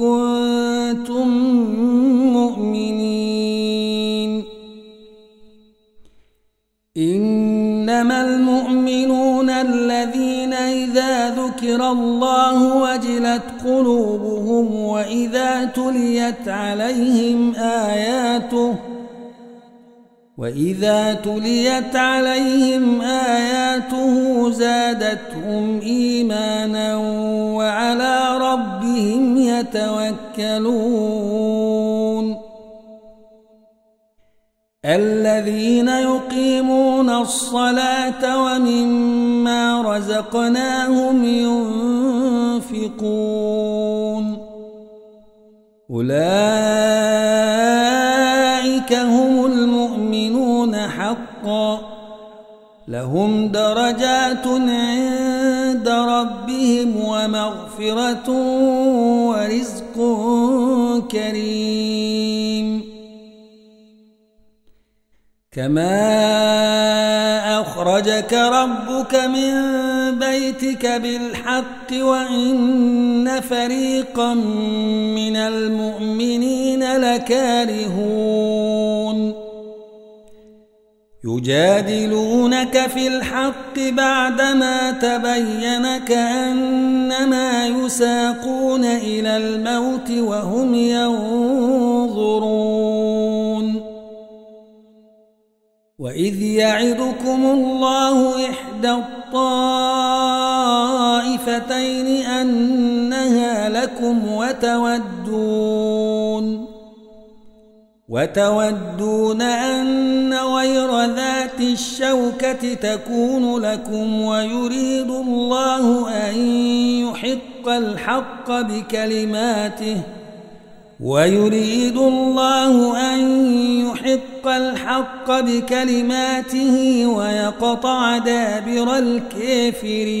كنتم مؤمنين. إنما المؤمنون الذين إذا ذكر الله وجلت قلوبهم وإذا تليت عليهم آياته وإذا تليت عليهم آياته زادتهم إيمانا وعلى يتوكلون. الذين يقيمون الصلاة ومما رزقناهم ينفقون. أولئك هم المؤمنون حقا. لهم درجات ومغفرة ورزق كريم. كما أخرجك ربك من بيتك بالحق وإن فريقا من المؤمنين لكارهون. يجادلونك في الحق بعدما تبين كأنما يساقون إلى الموت وهم ينظرون. وإذ يعدكم الله إحدى الطائفتين أنها لكم وتودون وتودون أن غير ذات الشوكة تكون لكم ويريد الله أن يحق الحق بكلماته ويريد الله أن يحق الحق بكلماته ويقطع دابر الكافرين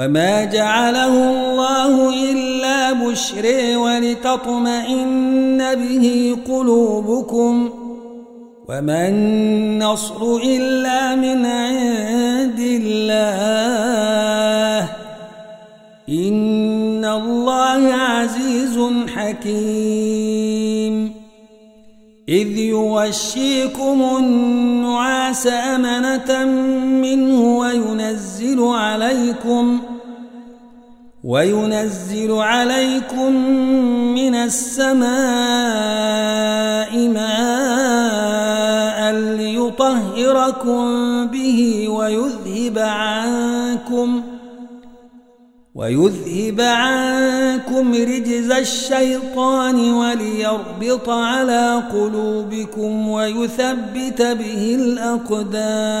وما جعله الله إلا بشر ولتطمئن به قلوبكم وما النصر إلا من عند الله إن الله عزيز حكيم إذ يغشيكم النعاس أمنة منه وينزل عليكم وينزل عليكم من السماء ماء ليطهركم به ويذهب عنكم ويذهب عنكم رجز الشيطان وليربط على قلوبكم ويثبت به الأقدام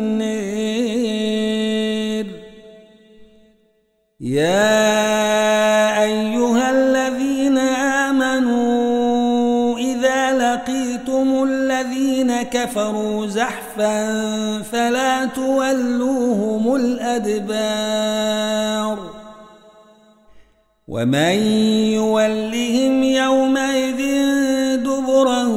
يا أيها الذين آمنوا إذا لقيتم الذين كفروا زحفا فلا تولوهم الأدبار ومن يولهم يومئذ دبره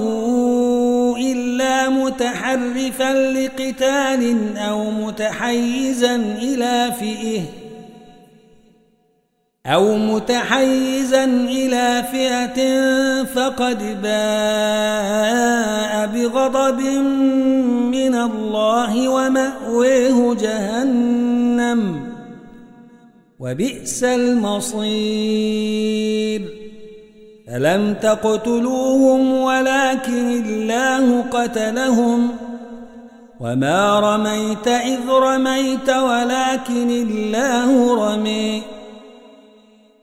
إلا متحرفا لقتال أو متحيزا إلى فئه أو متحيزا إلى فئة فقد باء بغضب من الله ومأويه جهنم وبئس المصير. ألم تقتلوهم ولكن الله قتلهم؟ وما رميت إذ رميت ولكن الله رمي.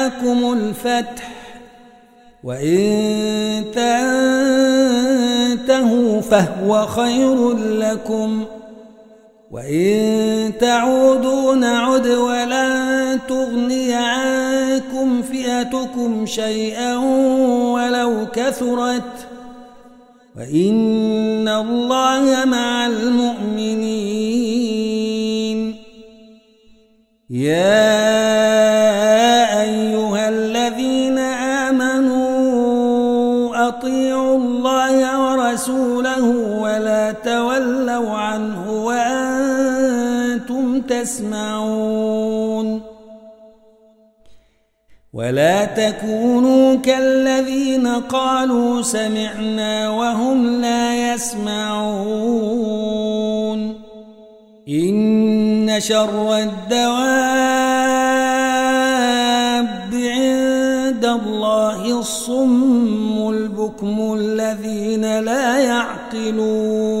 جاءكم الفتح وإن تنتهوا فهو خير لكم وإن تعودوا نعد ولن تغني عنكم فئتكم شيئا ولو كثرت وإن الله مع المؤمنين يا تسمعون ولا تكونوا كالذين قالوا سمعنا وهم لا يسمعون. إن شر الدواب عند الله الصم البكم الذين لا يعقلون.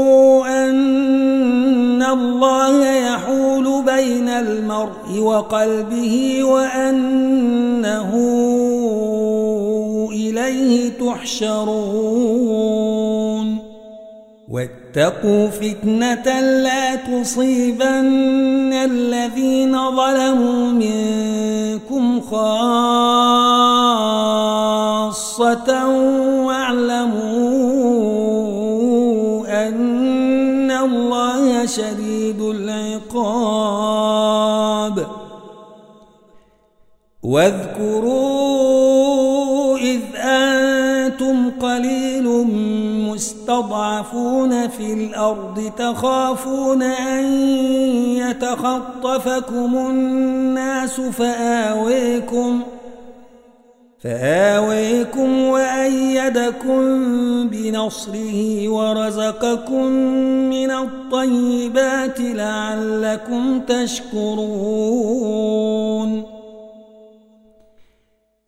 بين المرء وقلبه وأنه إليه تحشرون. واتقوا فتنة لا تصيبن الذين ظلموا منكم خاصة واعلموا أن الله شديد واذكروا إذ أنتم قليل مستضعفون في الأرض تخافون أن يتخطفكم الناس فآويكم فآويكم وأيدكم بنصره ورزقكم من الطيبات لعلكم تشكرون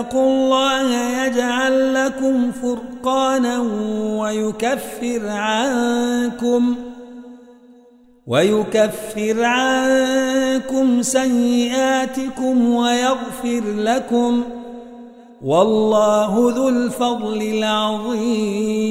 تتقوا الله يجعل لكم فرقانا ويكفر عنكم ۖ ويكفر عنكم سيئاتكم ويغفر لكم والله ذو الفضل العظيم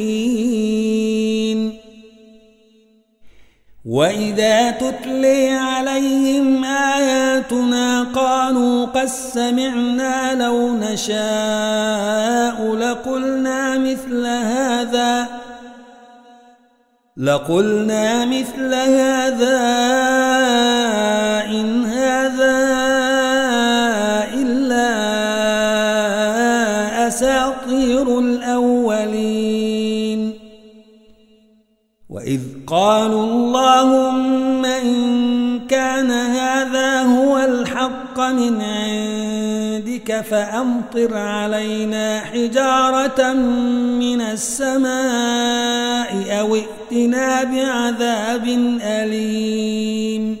وإذا تتلي عليهم آياتنا قالوا قد سمعنا لو نشاء لقلنا مثل هذا لقلنا مثل هذا إن قالوا اللهم إن كان هذا هو الحق من عندك فأمطر علينا حجارة من السماء أو ائتنا بعذاب أليم.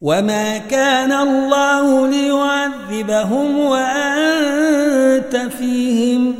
وما كان الله ليعذبهم وأنت فيهم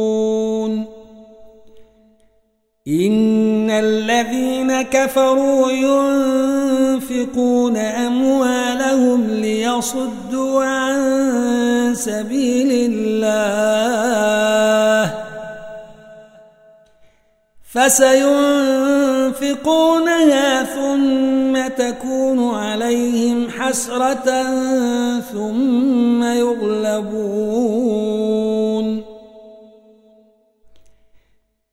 إن الذين كفروا ينفقون أموالهم ليصدوا عن سبيل الله فسينفقونها ثم تكون عليهم حسرة ثم يغلبون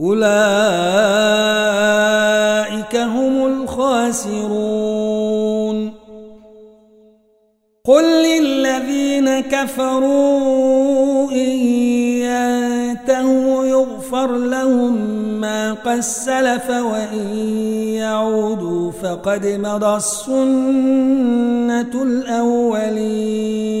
أولئك هم الخاسرون. قل للذين كفروا إن ينتهوا يغفر لهم ما قد سلف وإن يعودوا فقد مضى السنة الأولين.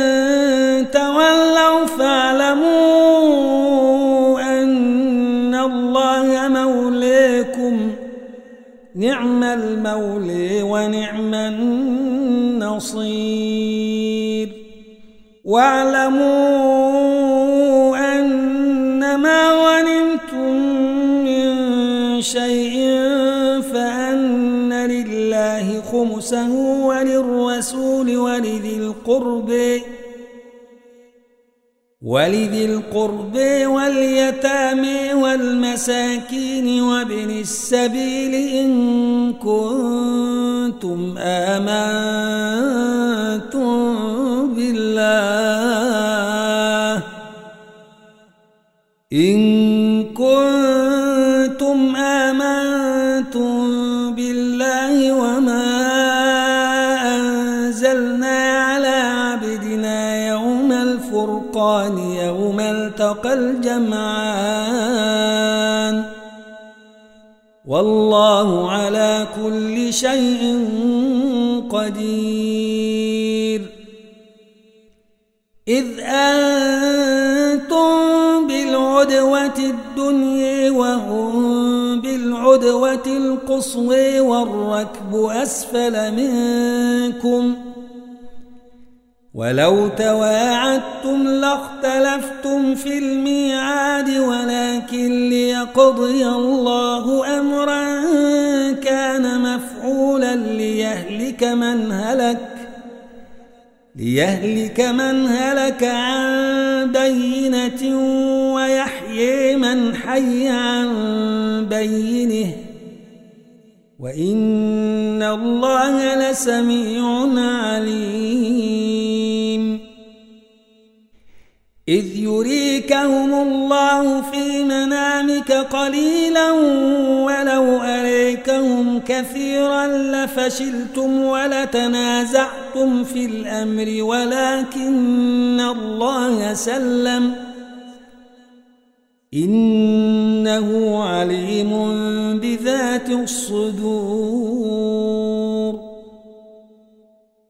المولي ونعم النصير. واعلموا أنما غنمتم من شيء فأن لله خمسه وللرسول ولذي القرب ولذي القرب واليتامى والمساكين وابن السبيل إن كنتم آمنتم بالله إن الفرقان يوم التقى الجمعان. والله على كل شيء قدير. إذ أنتم بالعدوة الدنيا وهم بالعدوة القصوى والركب أسفل منكم. ولو تواعدتم لاختلفتم في الميعاد ولكن ليقضي الله أمرا كان مفعولا ليهلك من هلك ليهلك من هلك عن بينة ويحيي من حي عن بينه. وإن الله لسميع عليم. إذ يريكهم الله في منامك قليلا ولو أريكهم كثيرا لفشلتم ولتنازعتم في الأمر ولكن الله سلم. إنه عليم بذات الصدور.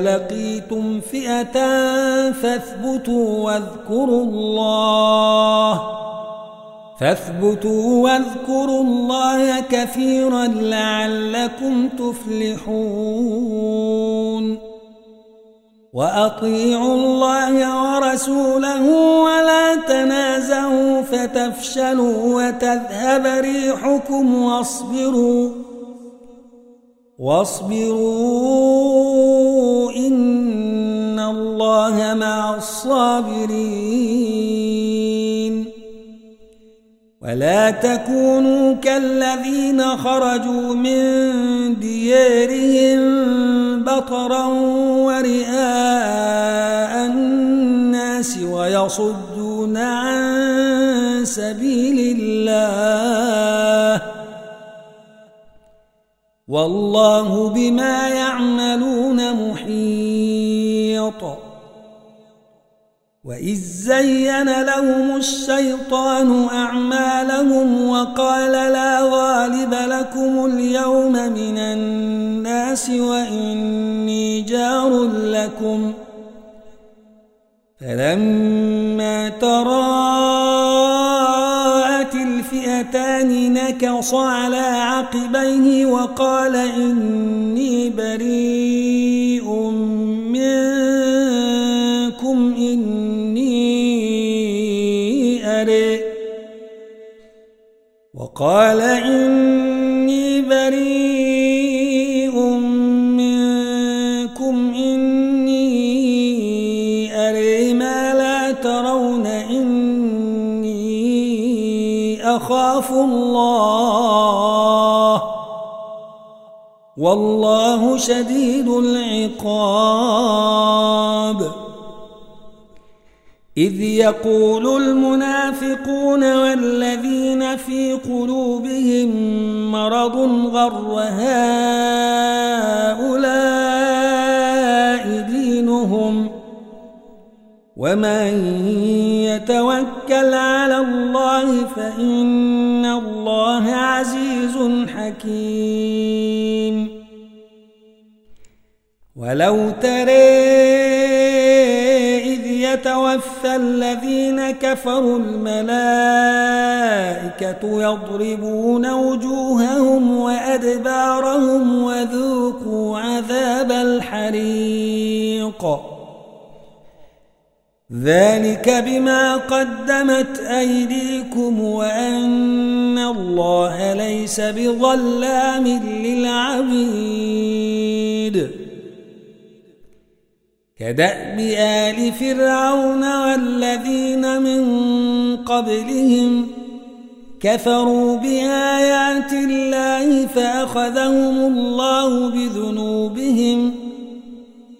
لقيتم فئة فاثبتوا واذكروا الله فاثبتوا واذكروا الله كثيرا لعلكم تفلحون وأطيعوا الله ورسوله ولا تنازعوا فتفشلوا وتذهب ريحكم واصبروا واصبروا إن الله مع الصابرين. ولا تكونوا كالذين خرجوا من ديارهم بطرا ورئاء الناس ويصدون عن سبيل الله. والله بما يعملون محيط. وإذ زين لهم الشيطان أعمالهم وقال لا غالب لكم اليوم من الناس وإني جار لكم. فلما تراءت نكص على عقبيه وقال إني بريء منكم إني أري. وقال إني بريء أخاف الله. والله شديد العقاب. إذ يقول المنافقون والذين في قلوبهم مرض غر هؤلاء ومن يتوكل على الله فإن الله عزيز حكيم. ولو ترى يتوفى الذين كفروا الملائكة يضربون وجوههم وأدبارهم وذوقوا ذلك بما قدمت أيديكم وأن الله ليس بظلام للعبيد. كدأب آل فرعون والذين من قبلهم كفروا بآيات الله فأخذهم الله بذنوبهم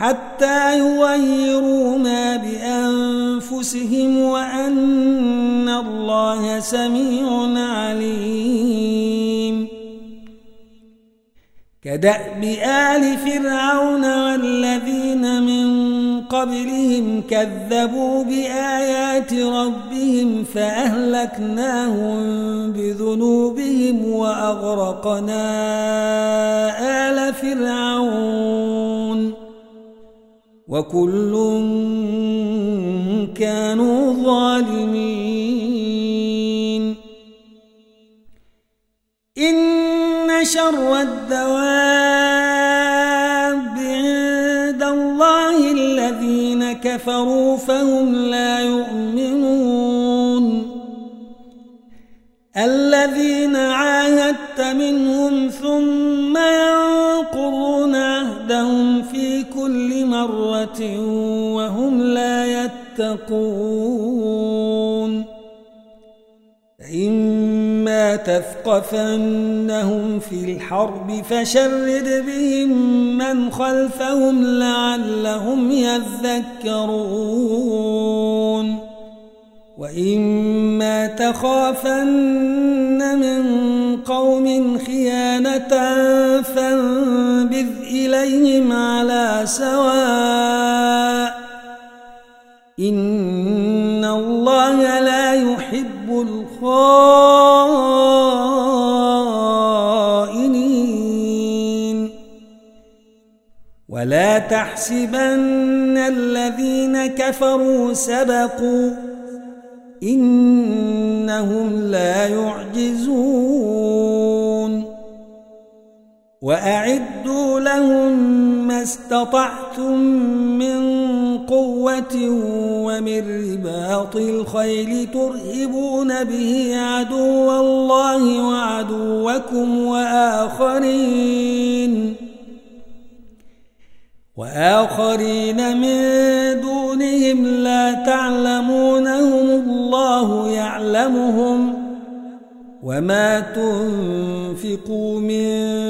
حتى يغيروا ما بأنفسهم وأن الله سميع عليم. كدأب آل فرعون والذين من قبلهم كذبوا بآيات ربهم فأهلكناهم بذنوبهم وأغرقنا آل فرعون. وكل كانوا ظالمين. إن شر الدواب عند الله الذين كفروا فهم لا يؤمنون. الذين عاهدت منهم ثم مرة وهم لا يتقون. إما تثقفنهم في الحرب فشرد بهم من خلفهم لعلهم يذكرون. وإما تخافن من قوم خيانة فانبذ إليهم على سواء. إن الله لا يحب الخائنين. ولا تحسبن الذين كفروا سبقوا. إنهم لا يعجزون. وأعدوا لهم ما استطعتم من قوة ومن رباط الخيل ترهبون به عدو الله وعدوكم وآخرين. وآخرين من دونهم لا تعلمونهم الله يعلمهم. وما تنفقوا من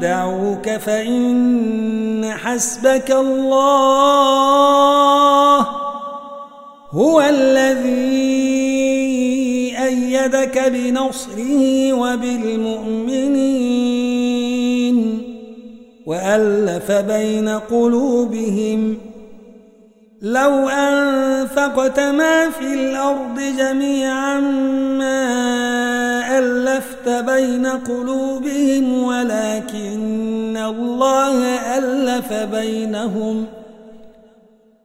يخدعوك فإن حسبك الله هو الذي أيدك بنصره وبالمؤمنين وألف بين قلوبهم لو أنفقت ما في الأرض جميعا ما ألفت بين قلوبهم ولكن الله ألف بينهم.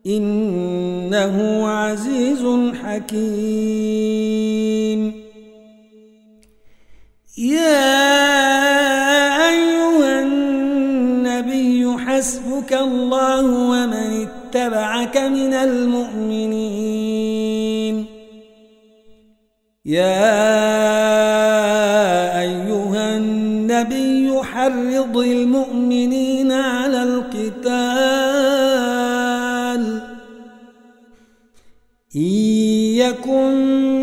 إنه عزيز حكيم. يا أيها النبي حسبك الله ومن اتبعك من المؤمنين. يا النبي حرض المؤمنين على القتال. إن يكن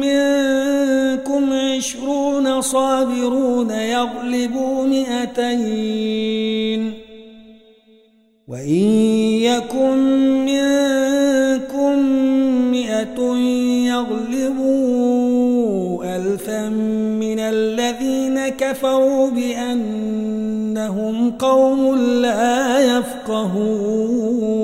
منكم عشرون صابرون يغلبوا مئتين. وإن قوم لا يفقهون.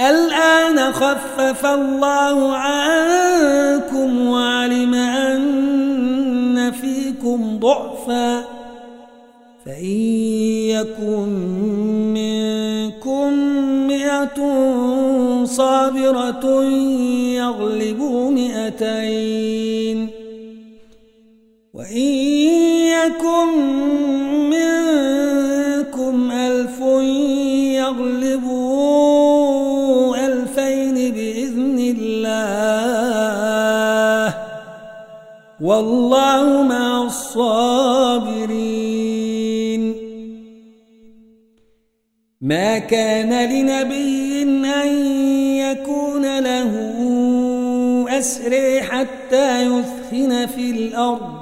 الآن خفف الله عنكم وعلم أن فيكم ضعفاً. فإن يكن منكم مئة صابرة يغلبوا مئتين. يكن منكم ألف يغلبوا ألفين بإذن الله والله مع الصابرين. ما كان لنبي أن يكون له أسري حتى يثخن في الأرض.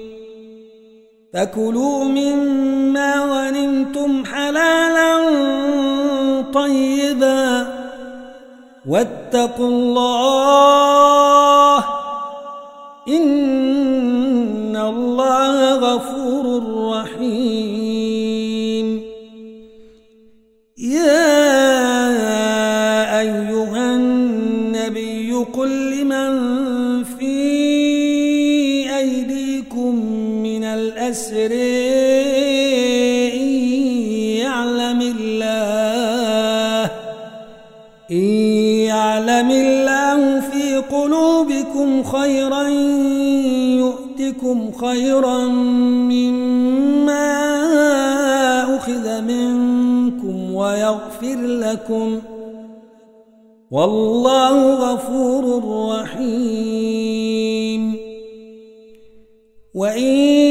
فكلوا مما غنمتم حلالا طيبا واتقوا الله إن من الأسر يعلم الله إن يعلم الله في قلوبكم خيرا يؤتكم خيرا مما أخذ منكم ويغفر لكم ۖ. والله غفور رحيم. وإن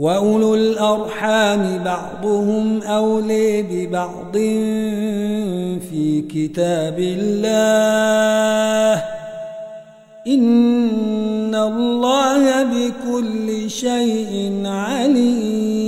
وأولو الأرحام بعضهم أولي ببعض في كتاب الله إن الله بكل شيء عليم